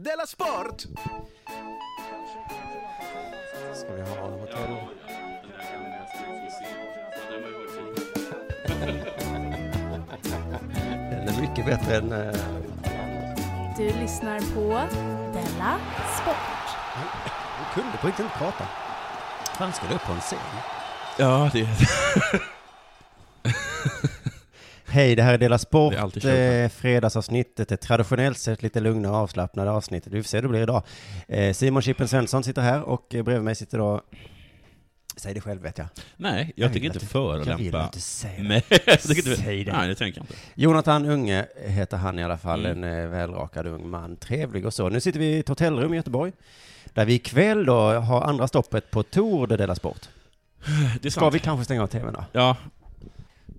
Della Sport! Ska vi ha hotell? Den är mycket bättre än... eh, Du lyssnar på Della Sport. Han kunde på riktigt inte prata. Han skulle upp på en scen. Ja, det Hej, det här är Dela Sport, Det är eh, fredagsavsnittet, ett traditionellt sett lite lugnare och avslappnade avsnittet. Vi får se hur det blir idag. Eh, Simon Chippen Svensson sitter här och eh, bredvid mig sitter då, säg det själv vet jag. Nej, jag tänker inte Jag vill förolämpa. inte säga det. Nej, jag tänker inte... Säg det. Nej, det tänker jag inte. Jonathan Unge heter han i alla fall, Mm. en eh, välrakad ung man, trevlig och så. Nu sitter vi i ett hotellrum i Göteborg, där vi ikväll då har andra stoppet på Tour de Dela Sport. Det är Ska sant. vi kanske stänga av tvn då? Ja,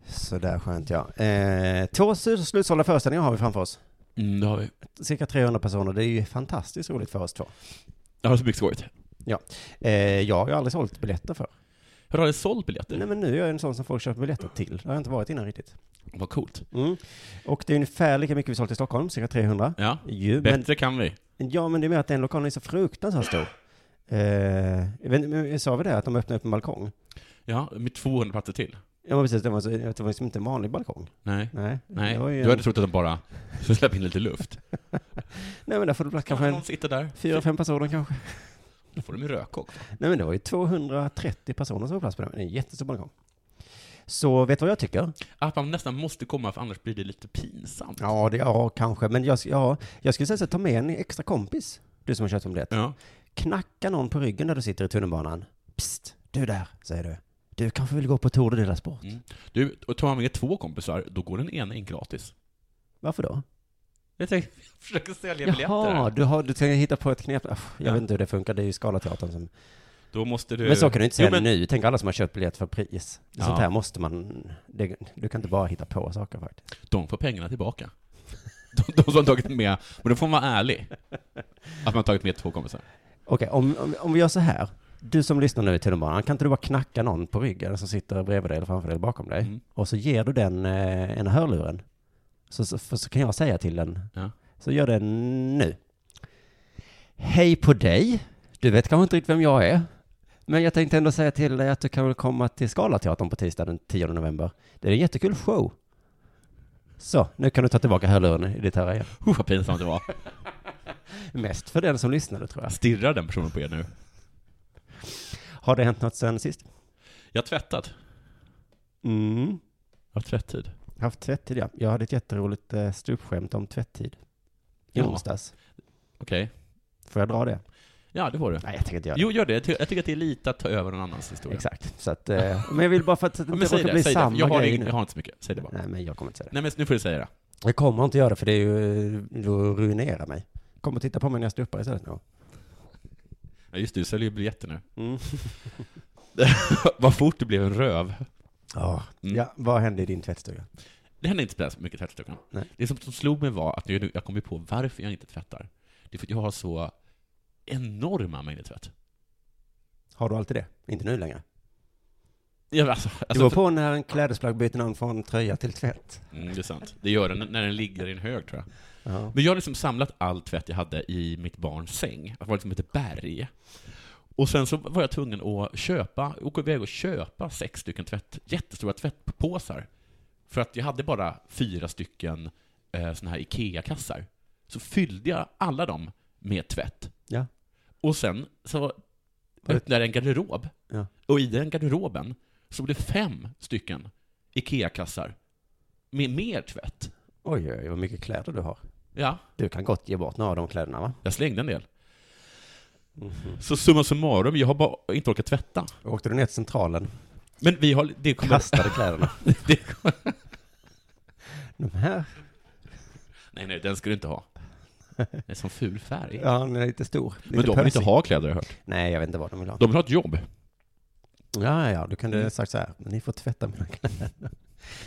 Sådär skönt ja. Eh, två slut- slutsålda föreställningar har vi framför oss. mm, det har vi. Cirka 300 personer, det är ju fantastiskt roligt för oss två. Jag har så mycket skojigt. Eh, jag har ju aldrig sålt biljetter för. Har du sålt biljetter? Nej men nu är jag en sån som folk köper biljetter till. Det har jag inte varit innan riktigt. Vad coolt. Mm. Och det är ungefär lika mycket vi sålt i Stockholm, cirka 300. Ja, Ju, men, bättre kan vi. ja men det är med att den lokalen är så fruktansvärt stor. Eh, inte, men sa vi det, att de öppnade upp en balkong? Ja, med 200 platser till. Ja precis, det var, så, det var liksom inte en vanlig balkong. Nej. Nej, Nej, det du en, hade trott att de bara skulle släppa in lite luft. nej men där får du plats kanske en någon sitter där. fyra, fem personer kanske. Då får de ju röka också. Nej men det var ju 230 personer som var plats på den. Det är en jättestor balkong. Så vet du vad jag tycker? Att man nästan måste komma, för annars blir det lite pinsamt. Ja, det, ja kanske. Men jag, ja, jag skulle säga så, ta med en extra kompis. Du som har köpt en biljett. Ja. Knacka någon på ryggen när du sitter i tunnelbanan. Psst, du där, säger du. Du kanske vill gå på Tour de Dela Sport? Mm. Du, och tar man med två kompisar, då går den ena in gratis. Varför då? Jag tänkte, jag försöker sälja biljetter Jaha, du, har, du tänker hitta på ett knep. Jag Ja. vet inte hur det funkar, det är ju Scalateatern som... Då måste du... Men så kan du inte säga Jo, men- nu. Tänk alla som har köpt biljett för pris. Ja. Sånt här måste man... Det, du kan inte bara hitta på saker faktiskt. De får pengarna tillbaka. De, de som har tagit med, men då får man vara ärlig. Att man har tagit med två kompisar. Okej, om, om, om vi gör så här. Du som lyssnar nu i tunnelbanan, kan inte du bara knacka någon på ryggen som sitter bredvid dig eller framför dig eller bakom dig? Mm. Och så ger du den eh, en hörluren. Så, så, så kan jag säga till den. Ja. Så gör det nu. Hej på dig. Du vet kanske inte riktigt vem jag är. Men jag tänkte ändå säga till dig att du kan väl komma till Scalateatern på tisdag den 10 november. Det är en jättekul show. Så, nu kan du ta tillbaka hörluren i ditt öra igen. Uh, vad pinsamt det var. Mest för den som lyssnade tror jag. Stirrar den personen på er nu? Har det hänt något sen sist? Jag har tvättat. Mm. Jag har tvättid. Haft tvättid, ja. Jag hade ett jätteroligt eh, stupskämt om tvättid. I Ja. onsdags. Okej. Får jag dra det? Ja, det får du. Nej, jag tänker inte göra det. Jo, gör det. Jag ty- jag tycker att det är lite att ta över någon annans historia. Exakt. Så att, eh, men jag vill bara för att det inte råkar det, bli säg det. samma Jag har, grej jag har inte så mycket. Säg det bara. Nej, men jag kommer inte säga det. Nej, men nu får du säga det. Jag kommer inte göra det för det är ju, eh, då ruinerar mig. Kom och titta på mig när jag stupar istället nu. Ja, just det, du säljer ju biljetter nu. Mm. Vad fort det blev en röv. Ja. Mm. ja, vad hände i din tvättstuga? Det hände inte så mycket i tvättstugan. Nej. Det som, som slog mig var att jag, jag kom ju på varför jag inte tvättar. Det är för att jag har så enorma mängder tvätt. Har du alltid det? Inte nu längre? Ja, alltså, det alltså, beror för, på när en klädesplagg byter namn från tröja till tvätt. mm, det är sant. Det gör den när den ligger i en hög, tror jag. Ja. Men jag har liksom samlat all tvätt jag hade i mitt barns säng. Det var liksom ett berg. Och sen så var jag tvungen att köpa, åka iväg och köpa sex stycken tvätt, jättestora tvättpåsar. För att jag hade bara fyra stycken eh, såna här IKEA-kassar. Så fyllde jag alla dem med tvätt. Ja. Och sen så öppnade jag en garderob. Ja. Och i den garderoben så blev det fem stycken IKEA-kassar med mer tvätt. Oj, oj, vad mycket kläder du har. Ja, Du kan gott ge bort några av de kläderna, va? jag slängde en del. Mhm. Så summa summarum, jag har bara inte orkat tvätta. Åkte du ner till centralen, Men vi har, det kommer... kastade kläderna. det, De här, nej, nej, den ska du inte ha. Det är som ful färg. ja, den är lite stor. Lite Men de vill inte ha kläder, har jag hört. Nej, jag vet inte vad de vill ha. De vill ha ett jobb. Ja, ja, ja, du kunde Mm. sagt så här, ni får tvätta mina kläder.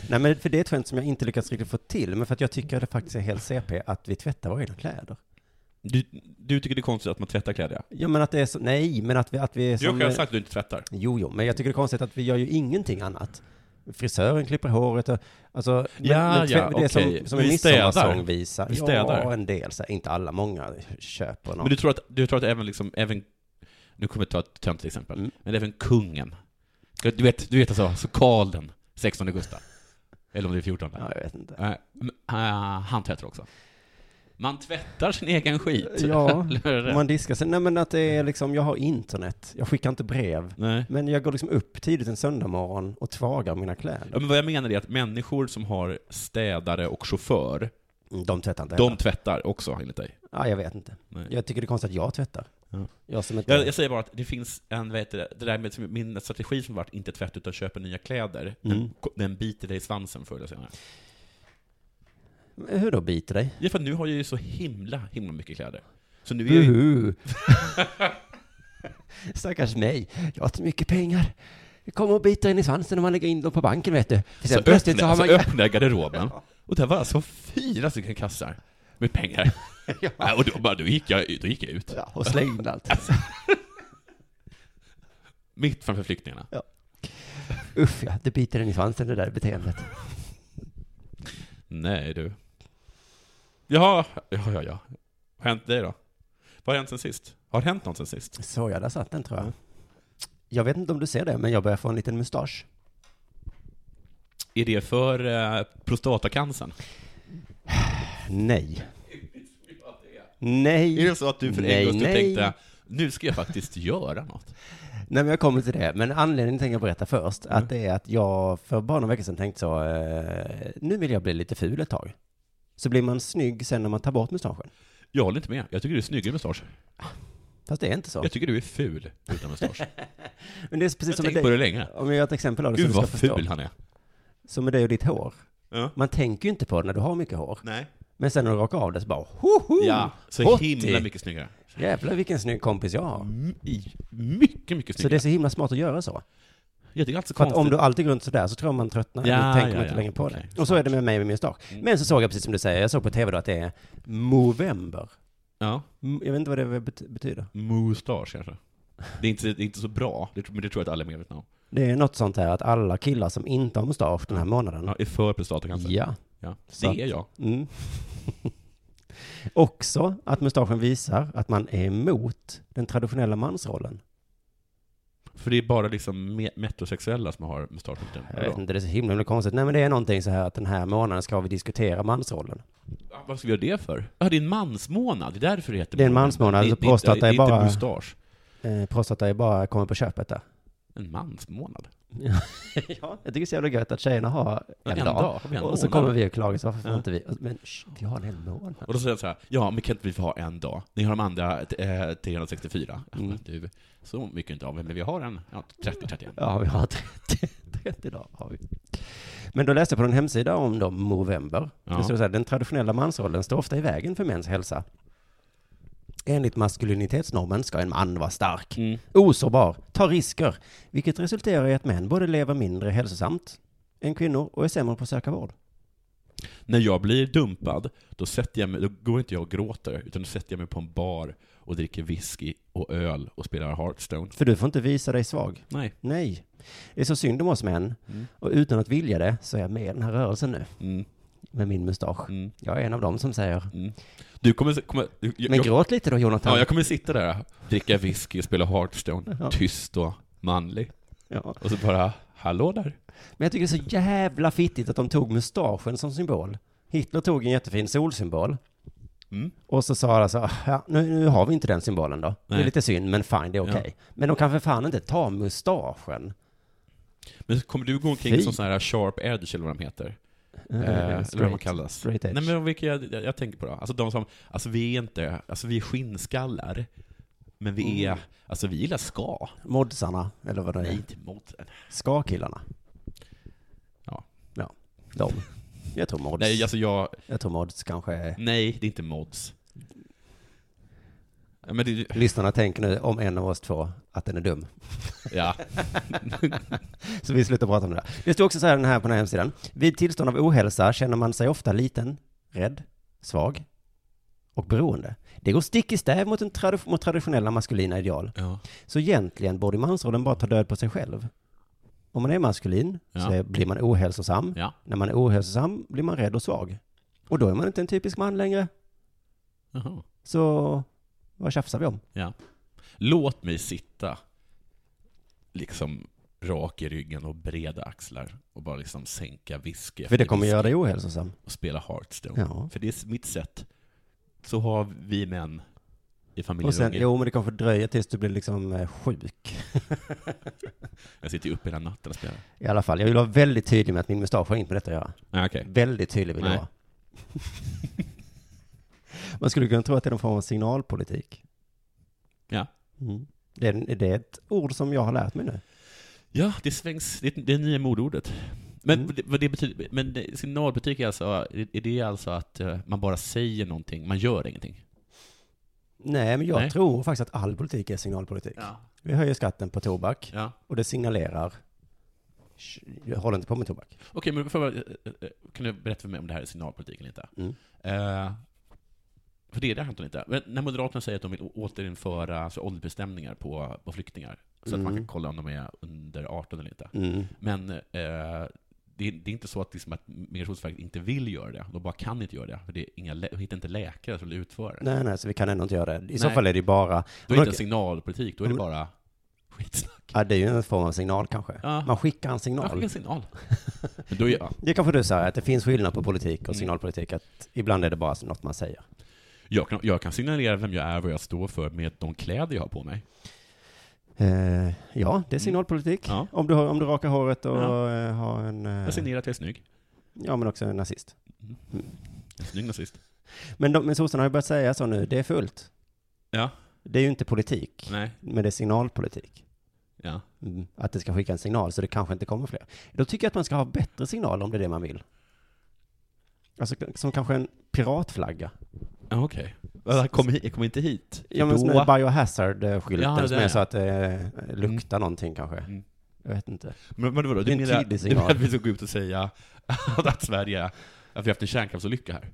Nej, men för det är ett skämt som jag inte lyckats riktigt få till, men för att jag tycker det faktiskt är helt CP att vi tvättar våra egna kläder. Du, du tycker det är konstigt att man tvättar kläder, ja? Ja, men att det är så, nej, men att vi, att vi är Du har som... själv sagt att du inte tvättar. Jo, jo, men jag tycker det är konstigt att vi gör ju ingenting annat. Frisören klipper håret och, alltså, men- Ja, men ja, det är som, okej. som en midsommarsångvisa. Vi städar. Ja, en del, så här, inte alla, många köper något. Men du tror att, du tror att även liksom, även, nu kommer jag ta ett tönt exempel, Mm. men även kungen, du vet, du vet alltså, så Karl den 16 Gustav, eller om det är 14. Ja, jag vet inte. Eh, han tvättar också. Man tvättar sin egen skit. Ja, är det? man diskar sig. Nej men att det är liksom, jag har internet, jag skickar inte brev. Nej. Men jag går liksom upp tidigt en söndag morgon och tvagar mina Ja, kläder. men vad jag menar är att människor som har städare och chaufför, Mm, De tvättar inte de heller. tvättar också enligt dig. Ja, jag vet inte. Nej. Jag tycker det är konstigt att jag tvättar. Ja. Jag som inte... Jag, jag säger bara att det finns en, vad heter det, det där med som- min strategi som varit inte tvätta utan köpa nya kläder, Mm. den, den biter dig i svansen förr eller senare. Hur då biter dig? Ja, för nu har jag ju så himla, himla mycket kläder. Så nu är jag ju... Stackars mig. Jag har inte mycket pengar. Det kommer och biter in i svansen när man lägger in dem på banken, vet du. Så sen så öppnar, har så man... öppnar jag garderoben, och där var alltså fyra stycken kassar med pengar. Ja, och då, bara, då, gick jag, då gick jag ut. Ja, och släng in allt. Mitt framför flyktingarna. Uff ja, det biter in i svansen det där beteendet. Nej du. Jaha, ja, ja, ja. Vad har hänt dig då? Vad har hänt sen sist? Har det hänt något sen sist? Så ja, där satt den tror jag. Jag vet inte om du ser det, men jag börjar få en liten mustasch. Är det för eh, prostatacancern? Nej. Är Nej. det så att du för Nej, en gång nej. tänkte, nu ska jag faktiskt göra något? Nej, men jag kommer till det. Men anledningen tänker jag berätta först. Mm. Att det är att jag för bara några veckor sedan tänkte så, eh, nu vill jag bli lite ful ett tag. Så blir man snygg sen när man tar bort mustaschen. Jag håller inte med. Jag tycker du är snyggare med mustasch. Fast det är inte så. Jag tycker du är ful utan mustasch. Men det är precis Jag som tänkt på det länge. Om jag gör ett exempel av det Gud så du vad ska förstå. ful han är. Som med dig och ditt hår. Ja. Man tänker ju inte på det när du har mycket hår. Nej. Men sen när du rakar av det så bara, hoho! Ja, så Hotti. himla mycket snyggare. Jävlar vilken snygg kompis jag har. M- i- mycket, mycket Så snyggare. det är så himla smart att göra så. Jag tycker alltid För att om du alltid går runt sådär så tror jag man tröttnar. Ja, tänker ja, man inte ja. längre på Okej, det. Och så är det med mig med min mustasch. Mm. Men så såg jag precis som du säger, jag såg på tv då att det är Movember. Ja, Jag vet inte vad det bet- betyder. mustasch kanske. Det är inte, det är inte så bra, det, men det tror jag att alla är medvetna om. Det är något sånt här att alla killar som inte har mustasch den här månaden. Ja, är för prostatacancer. Ja. Ja, det är jag. Mm. Också att mustaschen visar att man är emot den traditionella mansrollen. För det är bara liksom me- metrosexuella som har mustasch. Jag vet inte, det är så himla, himla konstigt. Nej men det är någonting så här att den här månaden ska vi diskutera mansrollen. Ja, Vad ska vi göra det för? Ja, det är en mansmånad, det är därför det heter Det är en månad. mansmånad, Det- så det- prostata det är bara- inte mustasch. Eh, prostata är bara kommer på köpet där. En mansmånad? ja, jag tycker det är så jävla gött att tjejerna har en, En dag. dag, har en och så kommer vi och klagar, så varför får Ja. inte vi? Men sh, vi har en hel månad. Och då säger jag så här, ja men kan inte vi få ha en dag? Ni har de andra eh, 364. Ja, Mm. du, så mycket inte av men vi har en, ja, 30-31. Ja, vi har 30, 30 dagar. Har vi. Men då läste jag på en hemsida om då Movember. Ja. Det står så här, den traditionella mansrollen står ofta i vägen för mäns hälsa. Enligt maskulinitetsnormen ska en man vara stark, Mm. osårbar, ta risker, vilket resulterar i att män både lever mindre hälsosamt än kvinnor och är sämre på att söka vård. När jag blir dumpad, då, sätter jag mig, då går inte jag och gråter, utan då sätter jag mig på en bar och dricker whisky och öl och spelar Hearthstone. För du får inte visa dig svag. Nej. Nej. Det är så synd om oss män. Mm. Och utan att vilja det så är jag med i den här rörelsen nu. Mm. Med min mustasch. Mm. Jag är en av dem som säger. Du kommer... kommer du, jag, Men gråt lite då Jonathan. ja, jag kommer sitta där, dricka whisky och spela Hearthstone, Ja. tyst och manlig. Ja. Och så bara, hallå där. Men jag tycker det är så jävla fittigt att de tog mustaschen som symbol. Hitler tog en jättefin solsymbol. Mm. Och så sa alla så, ja, nu, nu har vi inte den symbolen då. Det Nej. är lite synd, men fine, det är okej. Men de kan för fan inte ta mustaschen. Men kommer du gå omkring Fy. som sån här sharp edge eller vad de heter? Eh, eller vad de kallas. Nej men vilka jag, jag, jag tänker på då? Alltså de som, alltså vi är inte, alltså vi är skinnskallar. Men vi är, Mm. alltså vi gillar ska. Modsarna, eller vad det Nej, är. inte mot Ska-killarna. Ja. Ja, de. Jag tror mods. Nej, alltså jag, Jag tror mods kanske är... nej, det är inte mods. Ja, det, Lyssnarna tänker nu om en av oss två att den är dum. ja. Så vi slutar prata om det där. Det står också så här den här på den här hemsidan. Vid tillstånd av ohälsa känner man sig ofta liten, rädd, svag och beroende. Det går stick i stäv mot, en tradi- mot traditionella maskulina ideal. ja. Så egentligen borde mansrollen bara ta död på sig själv. Om man är maskulin så Ja. är, blir man ohälsosam. Ja. När man är ohälsosam blir man rädd och svag. Och då är man inte en typisk man längre. Jaha. Så vad tjafsar vi om? Ja. Låt mig sitta liksom rak i ryggen och breda axlar och bara liksom sänka whisky För det kommer göra dig ohälsosam. och spela Hearthstone. Ja. För det är mitt sätt. Så har vi män i familjen Och sen, jo men det kommer fördröja tills du blir liksom eh, sjuk. Jag sitter ju uppe hela natten och spelar. I alla fall, jag vill vara väldigt tydlig med att min mustasch har inte med detta att göra. Ah, okej. Väldigt tydlig vill jag vara. Man skulle kunna tro att det är någon form av signalpolitik. Ja. Mm. Det, är, det är ett ord som jag har lärt mig nu. Ja, det svängs. Det är det nya modordet. Men Mm. vad det betyder, men det- signalpolitik är alltså, är det alltså att eh, man bara säger någonting, man gör ingenting? Nej, men jag Nej. tror faktiskt att all politik är signalpolitik. Ja. Vi höjer skatten på tobak ja. och det signalerar "Sh, jag håller inte på med tobak. Okej, men för, eh, eh, kan du berätta för mig om det här är signalpolitik eller inte? Mm. Eh, för det är det antagligen inte. Men när Moderaterna säger att de vill återinföra alltså, åldersbestämningar på, på flyktingar, så att man Mm. kan kolla om de är under 18 eller inte. Mm. Men eh, det, är, det är inte så att, liksom, att Migrationsverket inte vill göra det, de bara kan inte göra det. För det är inga, de hittar inte läkare som vill utföra det. Nej, nej, så vi kan ändå inte göra det. I så Nej. fall är det bara, Då är det inte signalpolitik, då är det Men- bara skitsnack. ja det är ju en form av signal kanske. Ja. Man skickar en signal. skickar en signal. Men då är, ja. Det kanske du säger, att det finns skillnad på politik och Mm. signalpolitik, att ibland är det bara något man säger. Jag, kan, jag kan signalera vem jag är, vad jag står för, med de kläder jag har på mig. Eh, ja, det är signalpolitik. Ja. Om, du har, om du rakar håret och Ja. eh, har en... Eh, Jag signerar att jag är snygg. ja, men också en nazist. En snygg nazist. Men, de, men sossarna har ju börjat säga så nu, det är fullt. Ja. Det är ju inte politik, Nej. men det är signalpolitik. Ja. Mm. Att det ska skicka en signal, så det kanske inte kommer fler. Då tycker jag att man ska ha bättre signaler om det är det man vill. Alltså som kanske en piratflagga. Ja, okej. Jag kom, hit, jag kom inte hit. Ja, men Då- biohazard-skylten Ja, som är ja. så att det eh, luktar någonting kanske. Mm. Jag vet inte. Men, men vadå, Det är du en menar, du menar att vi ska gå ut och säga att, Sverige, att vi har haft en kärnkraftsolycka här?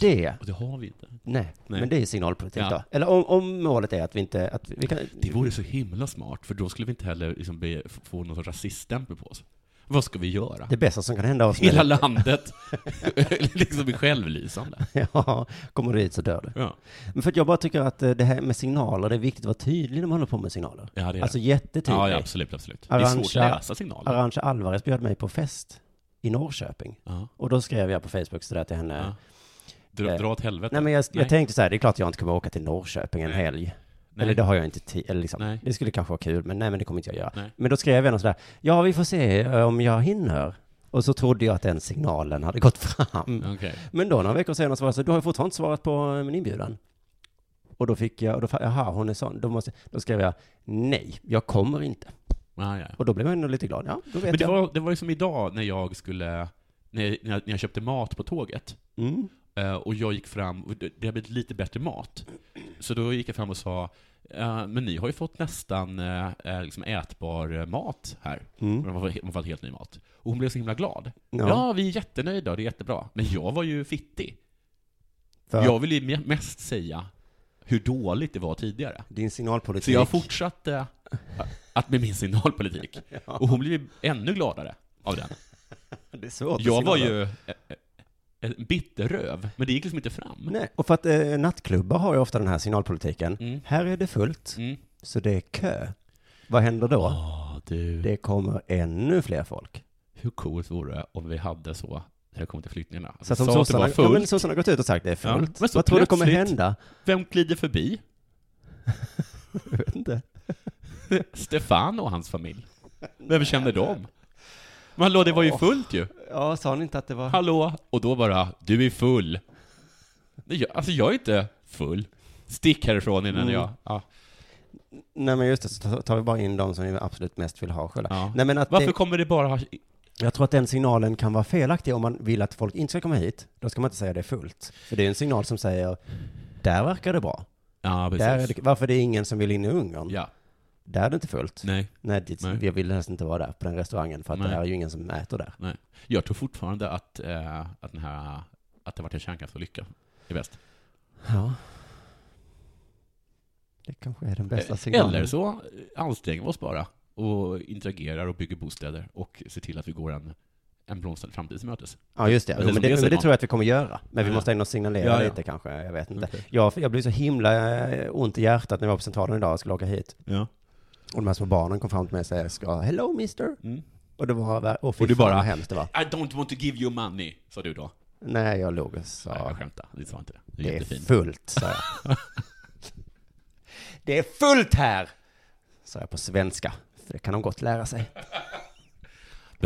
Det, Och det har vi inte. nej, Nej. men det är signalpolitik Ja. då. Eller om, om målet är att vi inte, att vi, vi kan... Det vore så himla smart, för då skulle vi inte heller liksom be, få någon rasiststämpel på oss. Vad ska vi göra? Det bästa som kan hända oss Hela med, landet liksom är självlysande. Ja, kommer du hit så dör du. Ja, Men för att jag bara tycker att eh, det här med signaler, det är viktigt att vara tydlig när man håller på med signaler. ja det är Alltså jättetydlig. Ja, ja, absolut, absolut. Det är svårt Arantxa- att läsa signaler. Arantxa Alvarez bjöd mig på fest i Norrköping. Ja, Och då skrev jag på Facebook sådär till henne. Dra, dra åt helvete. Nej men jag, jag tänkte så här, det är klart jag inte kommer åka till Norrköping en Nej. helg. Nej. Eller det har jag inte tid, eller liksom. Nej. Det skulle kanske vara kul, men nej men det kommer inte jag göra. Nej. Men då skrev jag något sådär, ja vi får se eh, om jag hinner. Och så trodde jag att den signalen hade gått fram. Okej. Men då några veckor senare så var det så, du har ju fortfarande inte svarat på eh, min inbjudan. Och då fick jag, och då, jaha, hon är sån. Då, måste, då skrev jag, nej, jag kommer inte. Ah, ja. Och då blev jag ändå lite glad. Ja, då vet Men det jag. var, det var ju som idag när jag skulle, när jag, när jag, jag köpte mat på tåget. Mm. Eh, och jag gick fram, och det har blivit lite bättre mat. Så då gick jag fram och sa, eh, men ni har ju fått nästan eh, eh, liksom ätbar mat här. Mm. Det var, det var helt ny mat. Och hon blev så himla glad. Ja, Ja, vi är jättenöjda och det är jättebra. Men jag var ju fittig. för Jag ville ju me- mest säga hur dåligt det var tidigare. din signalpolitik. Så jag fortsatte att med min signalpolitik. Och hon blev ju ännu gladare av den. Det är svårt Jag var ju en bitterröv, men det gick liksom inte fram. Nej, och för att eh, nattklubbar har ju ofta den här signalpolitiken. Mm. Här är det fullt, Mm. så det är kö. Vad händer då? Åh, du. Det kommer ännu fler folk. Hur coolt vore det om vi hade så när det kommer till flyktingarna? Så att om sossarna, ja, men sossarna har gått ut och sagt det är Ja, fullt. men så Vad tror du kommer hända? Vem glider förbi? Jag vet inte. Stefan och hans familj. Vem känner dem? Men hallå, det var ju fullt ju. Ja, sa ni inte att det var... Hallå? Och då bara, du är full. Alltså jag är inte full. Stick härifrån innan Mm. jag... Ja. Nej men just det, så tar- vi bara in de som vi absolut mest vill ha själva. Ja. Nej men att Varför det, kommer det bara... jag tror att den signalen kan vara felaktig om man vill att folk inte ska komma hit. Då ska man inte säga det är fullt. För det är en signal som säger, där verkar det bra. Ja. Där är det, varför det är ingen som vill in i Ungern? Ja, Det inte fullt. nej. Nej, det, Nej. jag vill helst inte vara där på den restaurangen för att Nej. det är ju ingen som äter där. Jag tror fortfarande att, eh, att, den här, att det varit en kärnkraftsolycka i väst. Ja. Det kanske är den bästa signalen. Eller så anstränger vi oss bara. och interagerar och bygger bostäder och ser till att vi går en, en blomstrande framtid till mötes. Ja, just det. Jo, men det, det men det tror jag att vi kommer göra. Men vi Ja. måste ändå signalera Ja, ja. lite kanske, jag vet inte. Okej. Jag, jag blev så himla eh, ont i hjärtat när jag var på Centralen idag och skulle åka hit. Ja. Och de här små barnen kom fram till mig och sa, ska hello mister. Mm. Och det var, och, Och du bara- vad hemskt det var. I don't want to give you money, sa du då. Nej, jag låg och Nej, sa, jag skämtar. Du sa inte det. Du är det är fullt, sa jag. det är fullt här! Sa jag på svenska. För det kan de gott lära sig.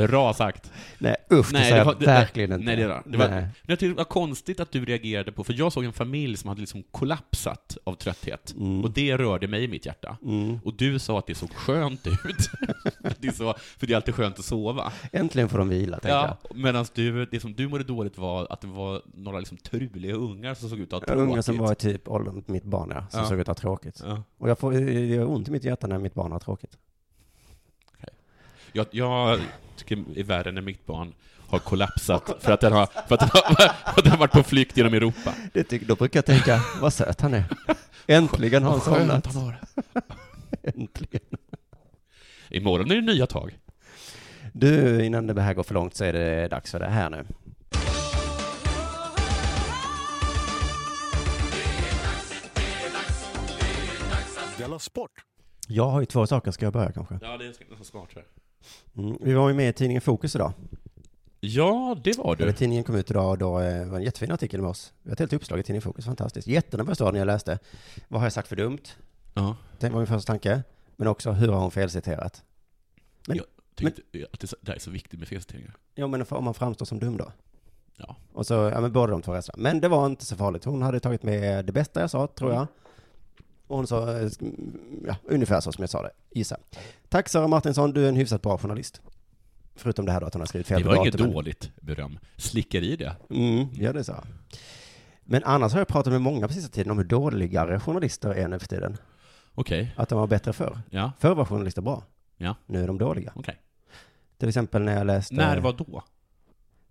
Bra sagt. Nej, usch, det Nej, sa det jag det- verkligen inte. Nej, det var, det var, Nej. jag tyckte det var konstigt att du reagerade på, för jag såg en familj som hade liksom kollapsat av trötthet. Mm. Och det rörde mig i mitt hjärta. Mm. Och du sa att det såg skönt ut. det så, för det är alltid skönt att sova. Äntligen får de vila, Ja, medan du, det som du mådde dåligt var att det var några liksom truliga ungar som såg ut att ha jag. tråkigt. Unga som var i typ åldern mitt barn, ja, som Ja. såg ut att ha tråkigt. Ja. Och jag får, det gör ont i mitt hjärta när mitt barn har tråkigt. Jag, jag tycker i världen när mitt barn har kollapsat för att den har, för att den har, för att den har varit på flykt genom Europa. Det tyck, då brukar jag tänka, vad söt han är. Äntligen har han somnat. han har. Äntligen. Imorgon är det nya tag. Du, innan det här går för långt så är det dags för det här nu. Sport! Jag har ju två saker, ska jag börja kanske? Ja, det är nästan smart tror jag. Mm. Vi var ju med i tidningen Fokus idag. Ja, det var du. tidningen kom ut idag och då eh, var en jättefin artikel med oss. Vi har ett helt uppslag i tidningen Fokus, fantastiskt. Jättenervös var när jag läste. Vad har jag sagt för dumt? Ja. Det var min första tanke. Men också, hur har hon felciterat? Men- Tyckte att det, det är så viktigt med felciteringar. Ja, men om man framstår som dum då? Ja. Och så, ja men båda de två rädsla. Men det var inte så farligt. Hon hade tagit med det bästa jag sa, tror jag. Och hon sa, eh, ja, ungefär så som jag sa det, gissa. Tack Sara Martinsson, du är en hyfsat bra journalist. Förutom det här då att hon har skrivit fel Det var inget dåligt beröm. Slickar i det. Mm, ja det sa jag. Men annars har jag pratat med många på sista tiden om hur dåligare journalister är nu för tiden. Okej. Att de var bättre förr. Ja, Förr var journalister bra. Ja. Nu är de dåliga. okej. Till exempel när jag läste... När var då?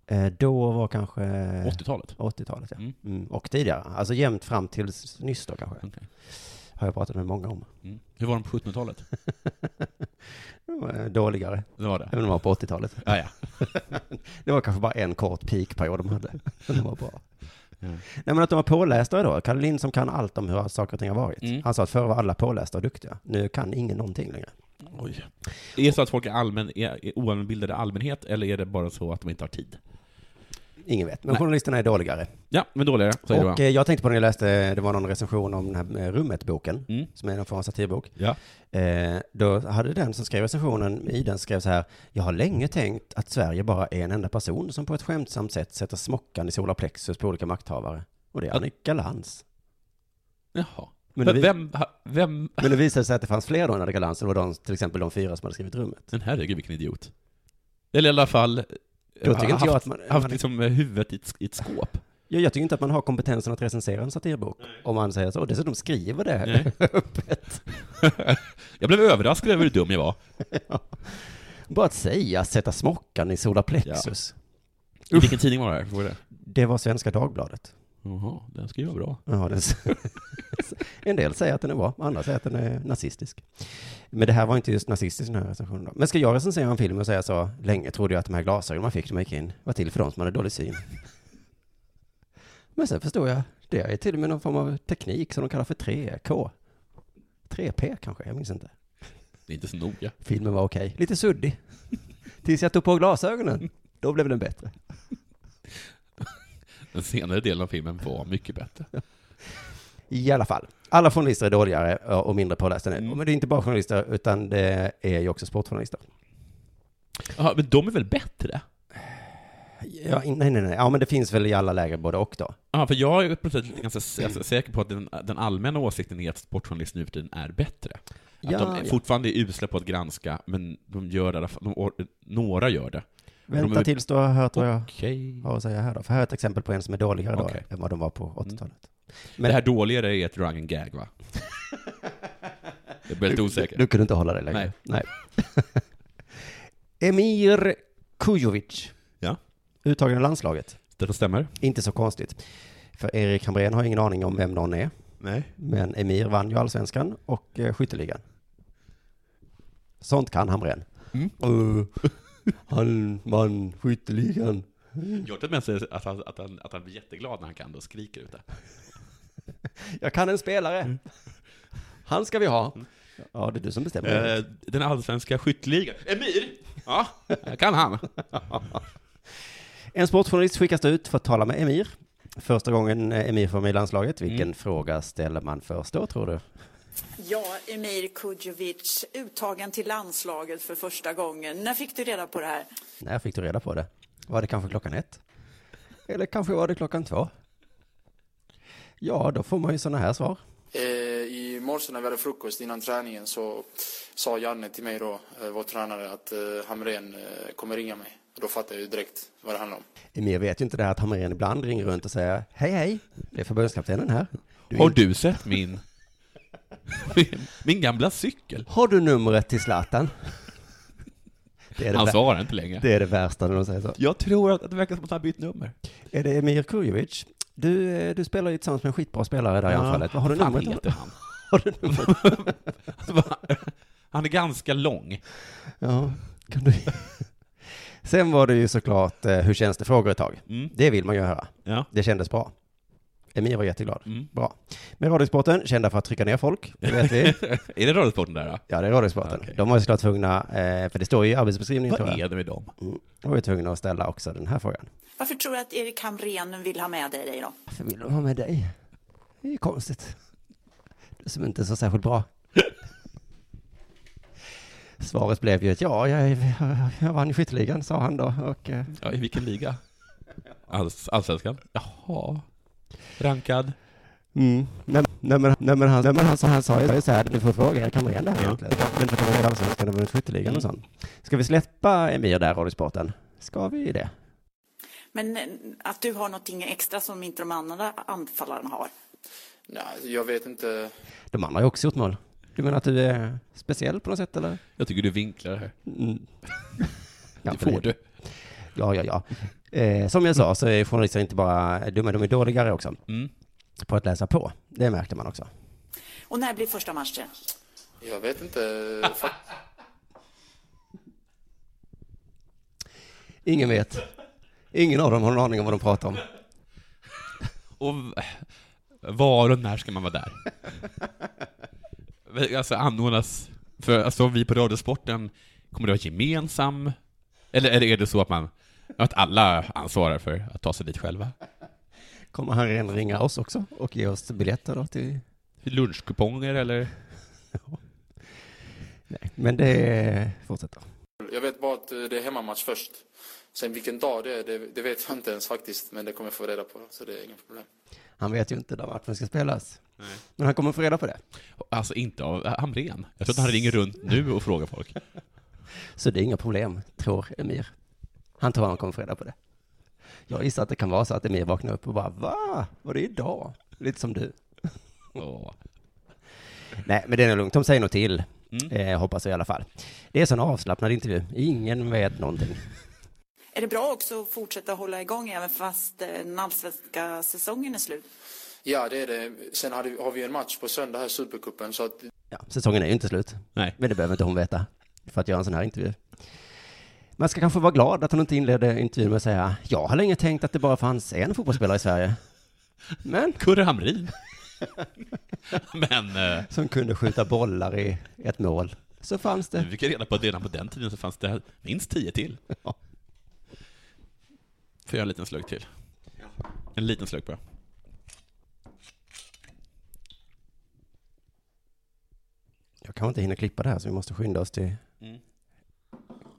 Eh, då var kanske... 80-talet? 80-talet, ja. Mm. Mm, och tidigare. Alltså jämnt fram till nyss då kanske. Okej. Har jag pratat med många om. Mm. Hur var de på 1700-talet? De var, eh, Dåligare Det var det? än de var på 80-talet. Ja, ja. Det var kanske bara en kort peakperiod de hade. De var bra. Ja. Nej men att de var pålästa då. Kalle Lind som kan allt om hur saker och ting har varit. Mm. Han sa att förr var alla pålästa och duktiga. Nu kan ingen någonting längre. Oj. Är det så att folk är, allmän, är, är oallmänbildade allmänhet, eller är det bara så att de inte har tid? Ingen vet. Men Nej. journalisterna är dåligare. Ja, men dåligare, säger och eh, jag tänkte på när jag läste, det var någon recension om den här eh, Rummet-boken, Mm. som är en form av satirbok. Ja. Eh, då hade den som skrev recensionen i den skrev så här, jag har länge tänkt att Sverige bara är en enda person som på ett skämtsamt sätt sätter smockan i solar plexus på olika makthavare. Och det är. Annika Lantz. Jaha. Men det, vem, vem, men det visade sig att det fanns fler då än Annika Lantz, det var de, till exempel de fyra som hade skrivit rummet. men herregud vilken idiot. Eller i alla fall, Då tycker inte jag att man, haft man liksom eh, huvudet i ett, i ett skåp. jag, jag tycker inte att man har kompetensen att recensera en satirbok, om man säger så, och dessutom skriver det Nej. öppet. jag blev överraskad över hur dum jag var. Bara att säga, sätta smockan i solar plexus. I vilken tidning var det här? Var det? Det var Svenska Dagbladet. Jaha, den ska ju vara bra. Ja, den, en del säger att den är bra, andra säger att den är nazistisk. Men det här var inte just nazistisk den här recensionen då. Men ska jag recensera en film och säga så, länge trodde jag att de här glasögonen man fick när man gick in var till för de som hade dålig syn. Men sen förstod jag, det är till och med någon form av teknik som de kallar för 3K. 3P kanske, jag minns inte. Det är inte så noga. Filmen var okej, lite suddig. Tills jag tog på glasögonen, då blev den bättre. Den senare delen av filmen var mycket bättre. I alla fall, alla journalister är dåligare och mindre pålästa nu. Mm. Men det är inte bara journalister, utan det är ju också sportjournalister. Jaha, men de är väl bättre? Ja, nej, nej, nej. Ja, men det finns väl i alla läger både och då. Ja, för jag är plötsligt ganska säker på att den, den allmänna åsikten är att sportjournalister nu för tiden är bättre. Att Ja, de är ja. fortfarande är usla på att granska, men de gör det de, några gör det. Vänta är- tills du har hört vad jag Okej. har att säga här då. För här är ett exempel på en som är dåligare då Okej. än vad de var på 80-talet. Det här dåligare är ett and gag, va? Jag blir lite osäker. Du kunde inte hålla det längre. Nej. Emir Kujovic. Ja. Uttagen i landslaget. Detta stämmer? Inte så konstigt. För Erik Hamrén har ingen aning om vem någon är. Nej. Men Emir vann ju allsvenskan och eh, skytteligan. Sånt kan Hamrén. Mm. Uh, han vann skytteligan. Tror med sig att han, att, han, att han blir jätteglad när han kan det och skriker ut det. Jag kan en spelare. Han ska vi ha. Ja, det är du som bestämmer. Eh, den allsvenska skytteligan. Emir! Ja, kan han. En sportjournalist skickas ut för att tala med Emir. Första gången eh, Emir får med i landslaget. Vilken Mm. fråga ställer man först då, tror du? Ja, Emir Kudjovic, uttagen till landslaget för första gången. När fick du reda på det här? När fick du reda på det? Var det kanske klockan ett? Eller kanske var det klockan två? Ja, då får man ju sådana här svar. Eh, I morse när vi hade frukost innan träningen så sa Janne till mig då, eh, vår tränare, att eh, Hamrén eh, kommer ringa mig. Då fattade jag ju direkt vad det handlar om. Emir vet ju inte det här att Hamrén ibland ringer runt och säger hej hej, det är förbundskaptenen här. Du är Har du sett min, min, min gamla cykel? Har du numret till Zlatan? Det är det, Han svarar inte längre. det är det värsta när de säger så. Jag tror att det verkar som att han har bytt nummer. Är det Emir Kurjovic? Du, eh, du spelar ju tillsammans med en skitbra spelare där i anfallet. Vad har du fan numret? heter han? Har du numret? Han är ganska lång. Ja, kan du... Sen var det ju såklart eh, hur känns det frågor ett tag. Mm. Det vill man ju höra. Ja. Det kändes bra. Emir var jätteglad. Mm. Bra. Med Radiosporten, kända för att trycka ner folk, det vet vi. är det Radiosporten där då? Ja, det är Radiosporten. Okej. De var ju såklart tvungna, eh, för det står ju i arbetsbeskrivningen tror Vad jag. är det med dem? Mm. De var ju tvungna att ställa också den här frågan. Varför tror du att Erik Hamrén vill ha med dig då? Varför vill de ha med dig? Det är ju konstigt. Du som inte är så särskilt bra. Svaret blev ju att ja, jag, jag vann skytteligan, sa han då. Och, eh, Ja, i vilken liga? Alls, allsvenskan? Jaha. Rankad? mm. nej, nej, men, nej, men han, nej, men han, sa- han sa ju så här, du får fråga Erik Hamrén det här egentligen. Men för att de är allsvenskan och vunnit skytteligan och sånt. Ska vi släppa Emir där, Radiosporten? Ska vi det? Men eh, att du har någonting extra som inte de andra anfallarna har. Nej, jag vet inte. De andra har ju också gjort mål. Du menar att du är speciell på något sätt eller? Jag tycker du vinklar det här. Mm. Ja, det för får du. Ja, ja, ja. Eh, som jag sa så är journalister inte bara dumma, de är dåligare också Mm. på att läsa på. Det märkte man också. Och när blir första matchen? Jag vet inte. Ingen vet. Ingen av dem har någon aning om vad de pratar om. Och var och när ska man vara där? Alltså anordnas, för alltså vi på Radiosporten, kommer det vara gemensam? Eller eller är det så att man, att alla ansvarar för att ta sig dit själva? Kommer han redan ringa oss också och ge oss biljetter då till... Lunchkuponger eller? Nej, men det fortsätter. Jag vet bara att eh, det är hemmamatch först. Sen vilken dag det är, det, det vet jag inte ens faktiskt. Men det kommer jag få reda på, så det är inga problem. Han vet ju inte när matchen ska spelas. Nej. Men han kommer få reda på det. Alltså inte av Hamrén. Jag tror att han ringer runt nu och frågar folk. Så det är inga problem, tror Emir. Han tror han kommer få reda på det. Jag gissar att det kan vara så att Emir vaknar upp och bara Va? Var det idag? Lite som du. Åh. Nej, men det är nog lugnt. De säger nog till. Mm. Eh, hoppas jag i alla fall. Det är en sån avslappnad intervju. Ingen vet någonting. Är det bra också att fortsätta hålla igång även fast eh, den allsvenska säsongen är slut? Ja, det är det. Sen har vi en match på söndag här, Supercupen. Så att Ja, säsongen är ju inte slut. Nej. Men det behöver inte hon veta för att göra en sån här intervju. Man ska kanske vara glad att hon inte inledde intervjun med att säga jag har länge tänkt att det bara fanns en fotbollsspelare i Sverige. Men Kurre Hamrin. Men eh, som kunde skjuta bollar i ett mål. Så fanns vi det. fick reda på att redan på den tiden så fanns det minst tio till. Ja. Får jag en liten slurk till? En liten slurk bara. Jag kanske inte hinner klippa det här så vi måste skynda oss till Mm.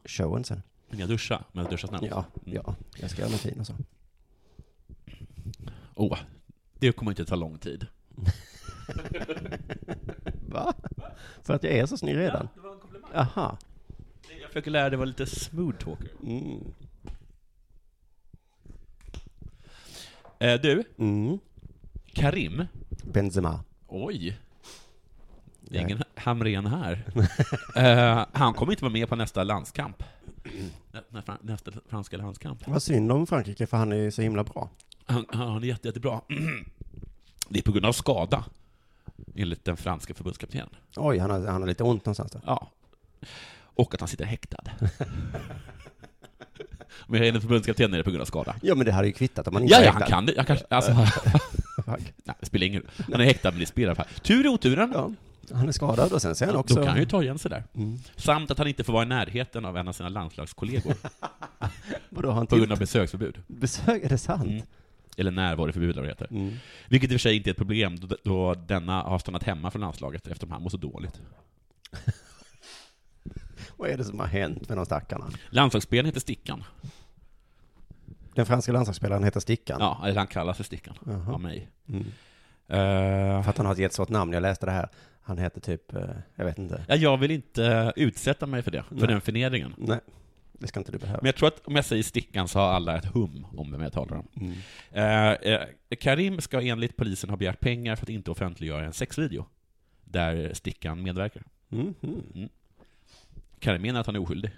Showen sen. Men jag duschar, men jag duschar snabbt. Ja, ja, jag ska göra mig fin och så. Åh, det kommer inte ta lång tid. Va? För att jag är så snygg redan? det var en komplimang. Aha. Jag försöker lära dig vara lite smooth talker. Mm. Eh, du, Mm. Karim. Benzema. Oj. Ingen Hamren här. Eh, han kommer inte vara med på nästa landskamp. Nä- nä- fran- Nästa franska landskamp. Vad synd om Frankrike för han är så himla bra. Han, han är jätte, jättebra. Det är på grund av skada, enligt den franska förbundskaptenen. Oj, han har, han har lite ont någonstans då. Ja. Och att han sitter häktad. Men jag är förbundskapten är det på grund av skada. Ja, men det hade ju kvittat om man inte Ja, ja, han kan det. Jag kanske, alltså, nej, det spelar ingen. Han är häktad, men det spelar fall. Tur i oturen. Ja, han är skadad och sen ser han Då också... kan han ju ta igen sig där. Mm. Samt att han inte får vara i närheten av en av sina landslagskollegor Vadå, han på grund av besöksförbud. Besök, är det sant? Mm. Eller närvaroförbud eller vad det heter. Mm. Vilket i och för sig inte är ett problem då, då denna har stannat hemma från landslaget eftersom han mår så dåligt. Vad är det som har hänt med de stackarna? Landslagsspelaren heter Stickan. Den franska landslagsspelaren heter Stickan. Ja, eller han kallas för Stickan Jaha. av mig. Mm. Eh, För att han har ett jättesvårt namn. Jag läste det här. Han heter typ, eh, jag vet inte. ja, jag vill inte utsätta mig för det, för Nej. den förnedringen. Nej, det ska inte du behöva. Men jag tror att om jag säger Stickan så har alla ett hum om vem jag talar om. Mm. Eh, eh, Karim ska enligt polisen ha begärt pengar för att inte offentliggöra en sexvideo där Stickan medverkar. Mm. Mm. Karim menar att han är oskyldig.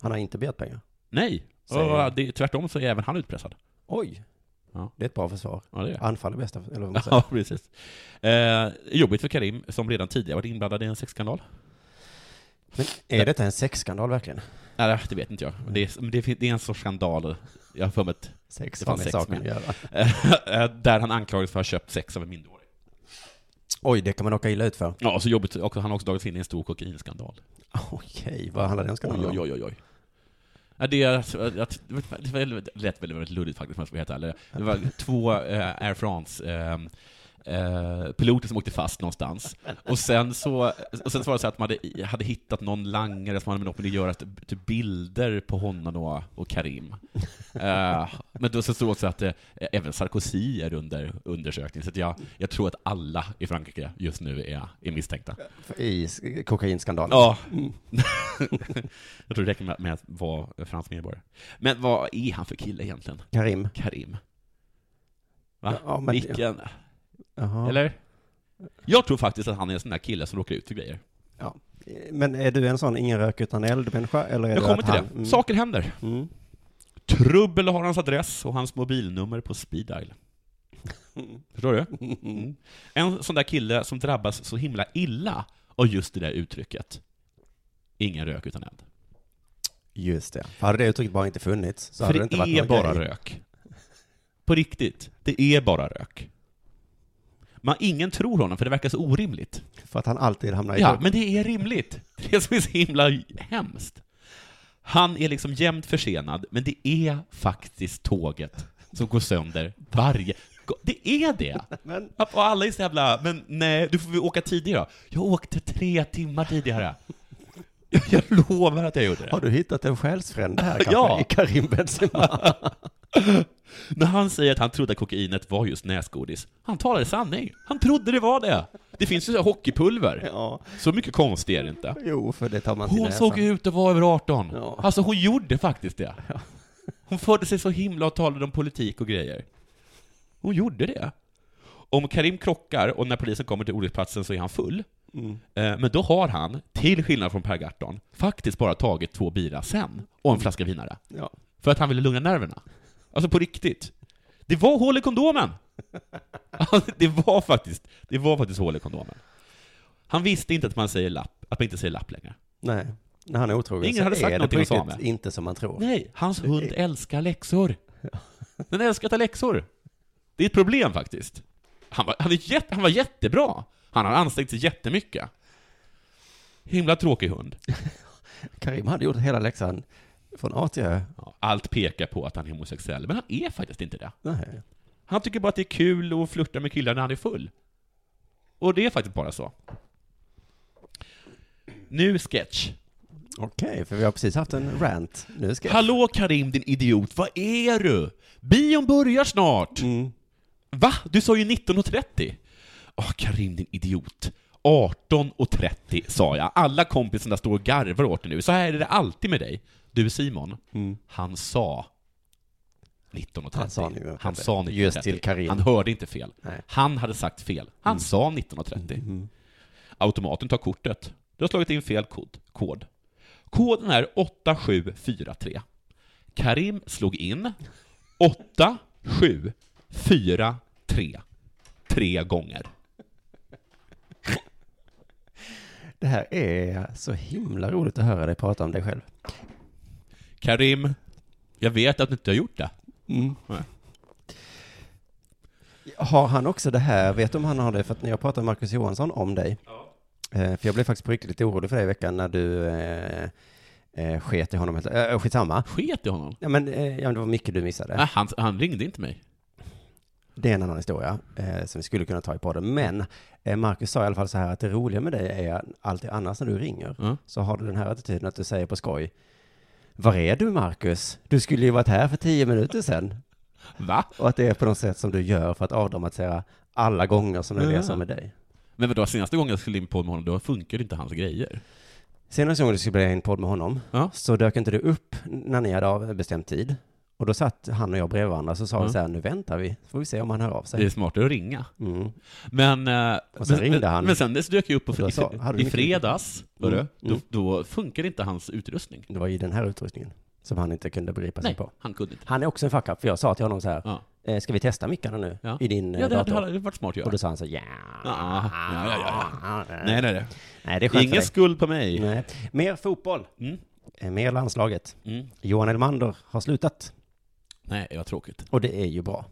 Han har inte begärt pengar. Nej, och det, tvärtom så är även han utpressad. Oj. Ja. Det är ett bra försvar. Ja, det är. Anfall är bästa, eller vad man säger. Ja, precis. Eh, jobbigt för Karim, som redan tidigare varit inblandad i en sexskandal. Men är detta en sexskandal verkligen? Nej, det vet inte jag. Men Det är, det, är en sorts skandal. Jag har för mig att, Sex Det fanns sex saken göra. eh, där han anklagades för att ha köpt sex av en minderårig. Oj, det kan man åka illa ut för. Ja, så jobbigt också. Han har också dragits in i en stor kokainskandal. Okej, vad handlar den skandalen om? oj, oj, oj, oj. Ja, det, är, alltså, att, det lät väldigt, väldigt luddigt faktiskt, om jag ska vara helt ärlig. Det var två eh, Air France eh, eh, piloter som åkte fast någonstans. Och sen så, och sen så var det så att man hade, hade hittat någon langare som hade med något med att göra, typ typ bilder på honom och, och Karim. Eh, men då så stod också att eh, även Sarkozy är under undersökning, så jag, jag tror att alla i Frankrike just nu är, är misstänkta. I kokainskandalen? Ja. Mm. jag tror det räcker med, med att vara fransk medborgare. Men vad är han för kille egentligen? Karim? Karim? Va? Ja, men- Vilken? Jaha. Eller? Jag tror faktiskt att han är en sån där kille som råkar ut för grejer. Men är du en sån ingen rök utan eld-människa? Eller är Jag du kommer att till han- det. Mm. Saker händer. Mm. Trubbel har hans adress och hans mobilnummer på speed dial. Förstår du? Mm. En sån där kille som drabbas så himla illa av just det där uttrycket. Ingen rök utan eld. Just det. För hade det uttrycket bara inte funnits så För hade det det inte varit är någon bara grej. rök. På riktigt. Det är bara rök. Man, ingen tror honom, för det verkar så orimligt. För att han alltid hamnar i Ja, men det är rimligt. Det är det som är så himla hemskt. Han är liksom jämt försenad, men det är faktiskt tåget som går sönder varje... Det är det! Men- Och alla är så jävla, men nej, du får väl åka tidigare. Jag åkte tre timmar tidigare. Jag lovar att jag gjorde det. Har du hittat en själsfrände här kanske? Ja. I Karim Benzema? När han säger att han trodde att kokainet var just näsgodis, han talade sanning. Han trodde det var det. Det finns ju så här hockeypulver. ja. Så mycket konstigt är det inte. Jo, för det tar man till Hon näsan. såg ut att vara över 18. Ja. Alltså hon gjorde faktiskt det. Hon förde sig så himla och talade om politik och grejer. Hon gjorde det. Om Karim krockar och när polisen kommer till olycksplatsen så är han full, Mm. eh, men då har han, till skillnad från Per Gahrton, faktiskt bara tagit två bira sen och en flaska vinare. Ja. För att han ville lugna nerverna. Alltså på riktigt. Det var hål i kondomen! Alltså, det var faktiskt, det var faktiskt hål i kondomen. Han visste inte att man säger lapp, att man inte säger lapp längre. Nej. När han är otrogen Ingen så hade sagt är det på riktigt Same. inte som man tror. Nej, hans hund älskar läxor. Den älskar att ta läxor. Det är ett problem faktiskt. Han var, han, är jätte, han var jättebra. Han har ansträngt sig jättemycket. Himla tråkig hund. Karim hade gjort hela läxan från A till Ö. Ja, allt pekar på att han är homosexuell, men han är faktiskt inte det. Nej. Han tycker bara att det är kul att flirta med killar när han är full. Och det är faktiskt bara så. Nu sketch. Okej, för vi har precis haft en rant. Nu ska jag... Hallå Karim, din idiot, vad är du? Bion börjar snart! Mm. Va? Du sa ju 19.30. Åh, Karim, din idiot. 18.30 sa jag. Alla kompisarna står och garvar åt dig nu. Så här är det alltid med dig. Du Simon, Mm. han sa 19.30. Han sa 19.30. Han sa 19.30. Just till Karim. Han hörde inte fel. Nej. Han hade sagt fel. Han sa 19.30. Mm. Automaten tar kortet. Du har slagit in fel kod. kod. Koden är 8743. Karim slog in 8743 tre gånger. Det här är så himla roligt att höra dig prata om dig själv. Karim, jag vet att du inte har gjort det. Mm. Har han också det här, vet du om han har det, för att när jag pratade med Marcus Johansson om dig, eh, för jag blev faktiskt på riktigt lite orolig för dig i veckan när du eh, eh, sket i honom, helt- eh, skitsamma. Sket i honom? Ja men, eh, ja, men det var mycket du missade. Nej, han, han ringde inte mig. Det är en annan historia eh, som vi skulle kunna ta i podden. Men eh, Marcus sa i alla fall så här att det roliga med dig är alltid annars när du ringer Ja. så har du den här attityden att du säger på skoj Var är du Marcus? Du skulle ju varit här för tio minuter sedan. Va? Och att det är på något sätt som du gör för att avdramatisera alla gånger som det är det som är dig. Men vadå, senaste gången jag skulle in på med honom, då funkade inte hans grejer. Senaste gången du skulle bli en podd med honom Ja. så dök inte du upp när ni hade av- bestämt tid. Och då satt han och jag bredvid varandra så sa vi Ja. så här, nu väntar vi, så får vi se om han hör av Det sig. är smartare att ringa. Mm. Men, eh, Och sen men, ringde han. men sen dess dök jag upp på, i, sa- i fredags, Mm. Mm. Då, då funkar inte hans utrustning. Det var i den här utrustningen som han inte kunde begripa sig Nej, på. han kunde inte. Han är också en fuck för jag sa till honom så här, Ja, eh, ska vi testa mickarna nu Ja. i din eh, ja det, det dator? hade varit smart att göra. Och då sa han så ja. Ja, ja, ja, ja. Nej, nej, nej. Nej, det är skönt Ingen skuld på mig. Nej. Mer fotboll, Mm. mer landslaget. Mm. Johan Elmander har slutat Nej, vad tråkigt. och det är ju bra.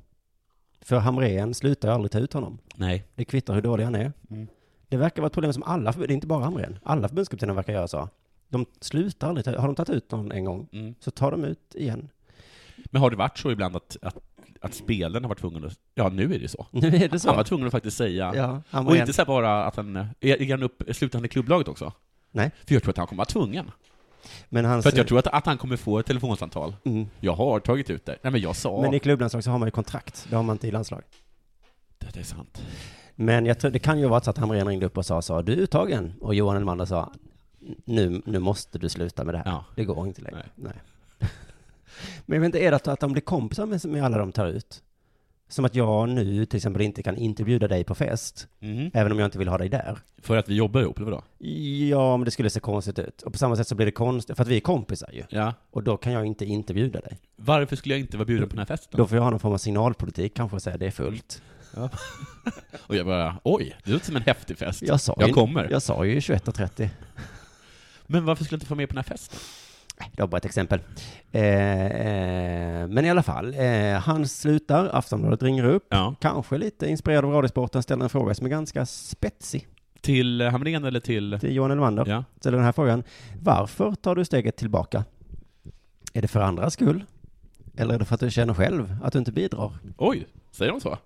För Hamrén slutar ju aldrig ta ut honom. Nej. Det kvittar hur dålig han är. Mm. Det verkar vara ett problem som alla, förbund- det är inte bara Hamrén, alla förbundskaptener verkar göra så. De slutar aldrig ta, har de tagit ut någon en gång Mm. så tar de ut igen. Men har det varit så ibland att, att, att spelen har varit tvungna att... Ja, nu är det så. Nu är det så. Han var tvungen att faktiskt säga... Ja, Och Hamrén. inte så bara att han... Är, är han upp, slutar han i klubblaget också? Nej. För jag tror att han kommer vara tvungen. Men hans, För att jag tror att, att han kommer få ett telefonsamtal. mm. Jag har tagit ut det. Nej men jag sa... Men i klubblandslag så har man ju kontrakt, det har man inte i landslag. Det är sant. Men jag tror, det kan ju vara så att Hamrén ringde upp och sa så, du är uttagen. Och Johan Elmander sa, nu, nu måste du sluta med det här. Ja. Det går inte längre. Nej. Men jag vet inte, är det att de blir kompisar med, med alla de tar ut? Som att jag nu till exempel inte kan inte bjuda dig på fest, Mhm. även om jag inte vill ha dig där. För att vi jobbar ihop, eller vadå? Ja, men det skulle se konstigt ut. Och på samma sätt så blir det konstigt, för att vi är kompisar ju. Ja. Och då kan jag inte inte bjuda dig. Varför skulle jag inte vara bjuden på den här festen? Då får jag ha någon form av signalpolitik, kanske och säga det är fullt. Och jag bara, oj, det låter som en häftig fest. Jag sa Jag ju, kommer. Jag sa ju 21.30. Men varför skulle jag inte få med på den här festen? Det var bara ett exempel. Eh, eh, men i alla fall, eh, han slutar, Aftonbladet ringer upp, Ja. kanske lite inspirerad av Radiosporten, ställer en fråga som är ganska spetsig Till eh, Hamrén eller till... till Johan Elmander. Ja. Ställer den här frågan, varför tar du steget tillbaka? Är det för andras skull? Eller är det för att du känner själv att du inte bidrar? Oj, säger de så?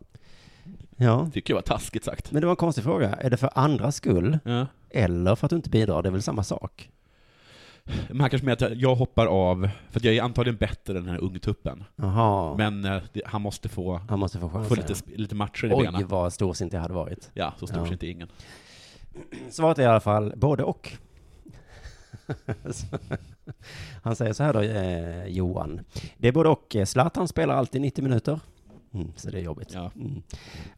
Ja, Tycker jag var taskigt sagt. men det var en konstig fråga. Är det för andras skull? Ja. Eller för att du inte bidrar? Det är väl samma sak? Han kanske menar att jag hoppar av, för jag är antagligen bättre än den här ungtuppen. Jaha, Men eh, det, han måste få, han måste få få chansen. lite, sp- lite matcher i Oj, benen. vad storsint jag hade varit. Ja, så stor Ja. inte ingen. Svaret är i alla fall både och. Han säger så här då, eh, Johan. Det är både och. Zlatan spelar alltid 90 minuter. Mm, så det är jobbigt. Ja. Mm.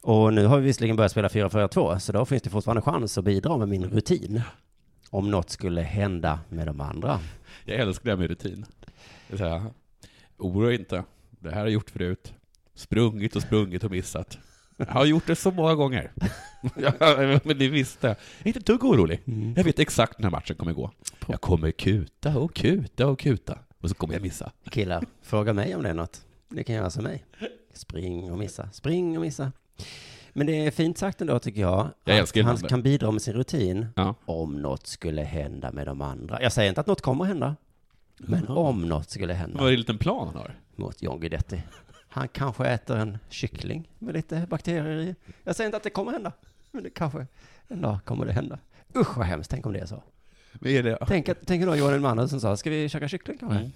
Och nu har vi visserligen börjat spela 4-4-2, så då finns det fortfarande chans att bidra med min rutin. Om något skulle hända med de andra. Jag älskar det här med rutin. Det är oroa inte. Det här har jag gjort förut. Sprungit och sprungit och missat. Jag har gjort det så många gånger. men det visste jag. Jag är inte ett dugg orolig. Jag vet exakt när den här matchen kommer gå. Jag kommer kuta och kuta och kuta. Och så kommer jag missa. Killar, fråga mig om det är något. Det kan göra som mig. Spring och missa, spring och missa. Men det är fint sagt ändå tycker jag. Jag att han kan bidra med sin rutin. Ja. om något skulle hända med de andra. Jag säger inte att något kommer hända, men Jaha. om något skulle hända Vad är det en liten plan han har? mot John Guidetti. Han kanske äter en kyckling med lite bakterier i. Jag säger inte att det kommer hända, men det kanske en dag kommer det hända. Usch vad hemskt, tänk om det är så. Vad är det? Tänk, att- tänk då Johan Elmander som sa, ska vi käka kyckling kanske? Mm.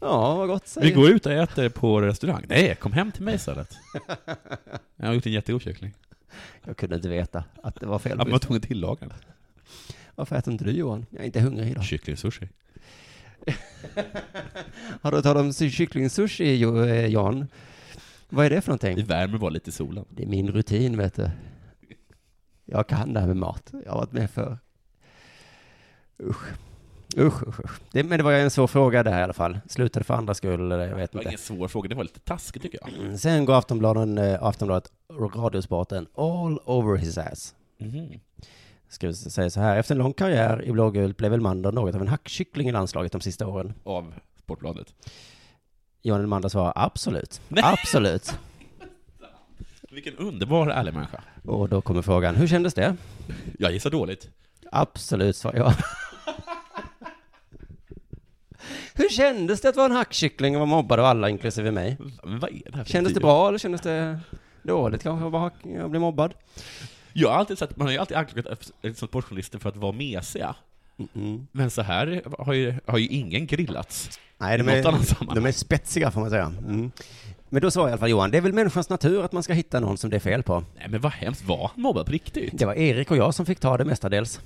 Ja, vad gott Vi säger går ut och äter på restaurang. Nej, kom hem till mig istället. Jag har gjort en jättegod kyckling. Jag kunde inte veta att det var fel. Jag var tvungen att tillaga den. Varför äter inte du Johan? Jag är inte hungrig idag. Kycklingsushi. Har du talat om kycklingsushi eh, Jan? Vad är det för någonting? Vi värmer bara lite i solen. Det är min rutin, vet du. Jag kan det här med mat. Jag har varit med för. Usch. Usch, usch, usch. Det, men det var ju en svår fråga där i alla fall. Slutade för andra skull, eller jag vet Det var inte. ingen svår fråga, det var lite taskigt tycker jag. Mm, Sen går Aftonbladet, eh, Aftonbladet Radiosporten all over his ass. Mhm. Ska säga så här, efter en lång karriär i blågult blev Elmander något av en hackkyckling i landslaget de sista åren. Av Sportbladet. Johan Elmander svarar absolut, Nej. absolut. Vilken underbar ärlig människa. Och då kommer frågan, hur kändes det? Jag gissar dåligt. Absolut, svarar jag. Hur kändes det att vara en hackkyckling och vara mobbad av alla, inklusive mig? Men vad är det här för Kändes det bra eller kändes det dåligt kanske att vara hack- att bli mobbad? Jag har alltid sett, man har ju alltid anklagat liksom sportjournalister för att vara mesiga. Mm. Men så här har ju, har ju ingen grillats. Nej, de I något annat är, sammanhang. de är spetsiga får man säga. Mm. Men då sa i alla fall Johan, det är väl människans natur att man ska hitta någon som det är fel på. Nej men vad hemskt, var han mobbad på riktigt? Det var Erik och jag som fick ta det mestadels.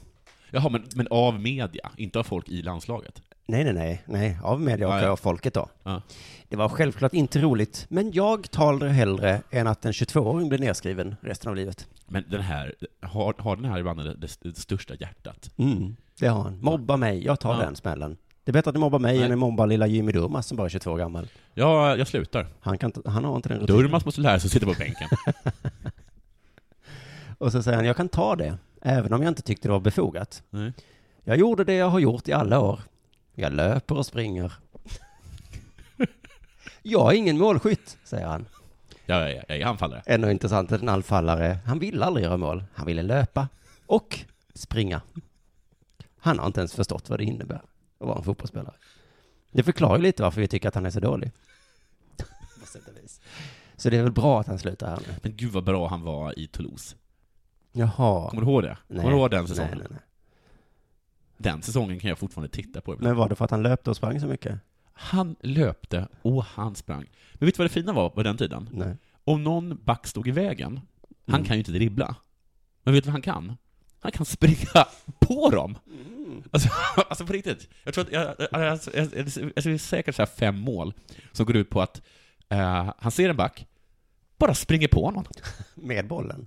Jaha, men, men av media, inte av folk i landslaget? Nej, nej, nej, nej, av media och Ja, ja. av folket då. Ja. Det var självklart inte roligt, men jag talar hellre än att en 22-åring blir nedskriven resten av livet. Men den här, har, har den här mannen det, det största hjärtat? Mm, det har han. Mobba mig, jag tar den smällen. Det är bättre att du mobbar mig Nej. än att mobba lilla Jimmy Durmaz som bara är 22 år gammal. Ja, jag slutar. Han, kan, han har inte den rutinen. Durmaz måste lära sig att sitta på bänken. Och så säger han, jag kan ta det, även om jag inte tyckte det var befogat. Nej. Jag gjorde det jag har gjort i alla år. Jag löper och springer. jag är ingen målskytt, säger han. Jag, jag, jag är anfallare. Ännu intressant att en anfallare, han ville aldrig göra mål. Han ville löpa och springa. Han har inte ens förstått vad det innebär att vara en fotbollsspelare. Det förklarar ju lite varför vi tycker att han är så dålig. På sätt och vis. Så det är väl bra att han slutar här nu. Men gud vad bra han var i Toulouse. Jaha. Kommer du ihåg det? Kommer du ihåg den säsongen? Nej, nej, nej. Den säsongen kan jag fortfarande titta på ibland. Men var det för att han löpte och sprang så mycket? Han löpte och han sprang. Men vet du vad det fina var på den tiden? Nej. Om någon back stod i vägen, han Mm. kan ju inte dribbla. Men vet du vad han kan? Han kan springa på dem! Alltså, alltså på riktigt. Jag tror att, jag, jag, jag, jag, ser säkert så här fem mål som går ut på att eh, han ser en back, bara springer på någon. Med bollen?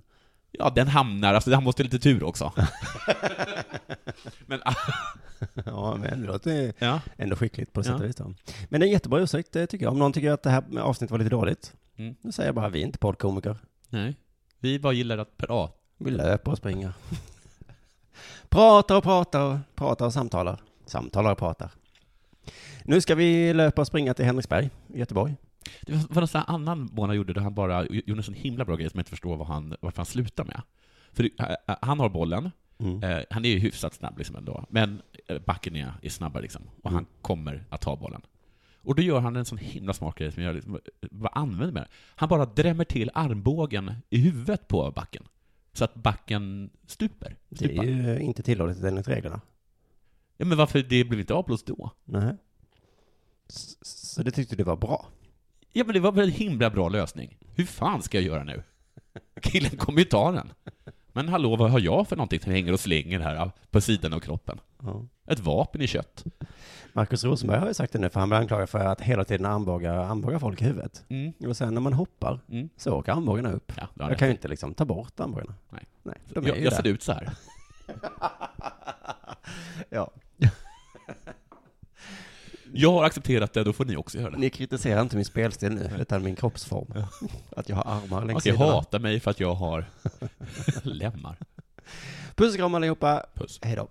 Ja, den hamnar, alltså han måste ha lite tur också. Men, Ja, men det låter ja. ändå skickligt på sätt Ja. och vis då. Men det är en jättebra ursäkt, det tycker jag. Om någon tycker att det här avsnittet var lite dåligt, Mm. då säger jag bara vi är inte poddkomiker. Nej. Vi bara gillar att prata. Vi löper och springer. pratar och pratar och pratar och samtalar. Samtalar och pratar. Nu ska vi löpa och springa till Henriksberg i Göteborg. Det var, någon sån här annan månad gjorde där han bara gjorde en sån himla bra grej som jag inte förstår vad han, varför han slutar med. För det- han har bollen, Mm. eh, han är ju hyfsat snabb liksom ändå, men eh, backen är, är snabbare liksom, och han Mm. kommer att ta bollen. Och då gör han en sån himla smart grej som jag liksom, vad använder med det? Han bara drämmer till armbågen i huvudet på backen, så att backen stuper. Det stupar. är ju inte tillåtet enligt reglerna. Ja, men varför det blev inte avblåst då? Nej. Så det tyckte du var bra? Ja, men det var väl en himla bra lösning. Hur fan ska jag göra nu? Killen kommer ju ta den. Men hallå, vad har jag för någonting som hänger och slänger här på sidan av kroppen? Ja. Ett vapen i kött. Marcus Rosenberg har ju sagt det nu, för han blir anklagad för att hela tiden armbåga, armbåga folk i huvudet. Mm. Och sen när man hoppar Mm. så åker armbågarna upp. Ja, Jag kan ju rätt. inte liksom ta bort armbågarna. Nej. Nej, de är jag ju jag där. ser ut så här. Ja. Jag har accepterat det, då får ni också göra det. Ni kritiserar inte min spelstil nu, utan min kroppsform. Att jag har armar längs sidorna. hata mig för att jag har lemmar. Puss och kram allihopa. Puss. Hej då.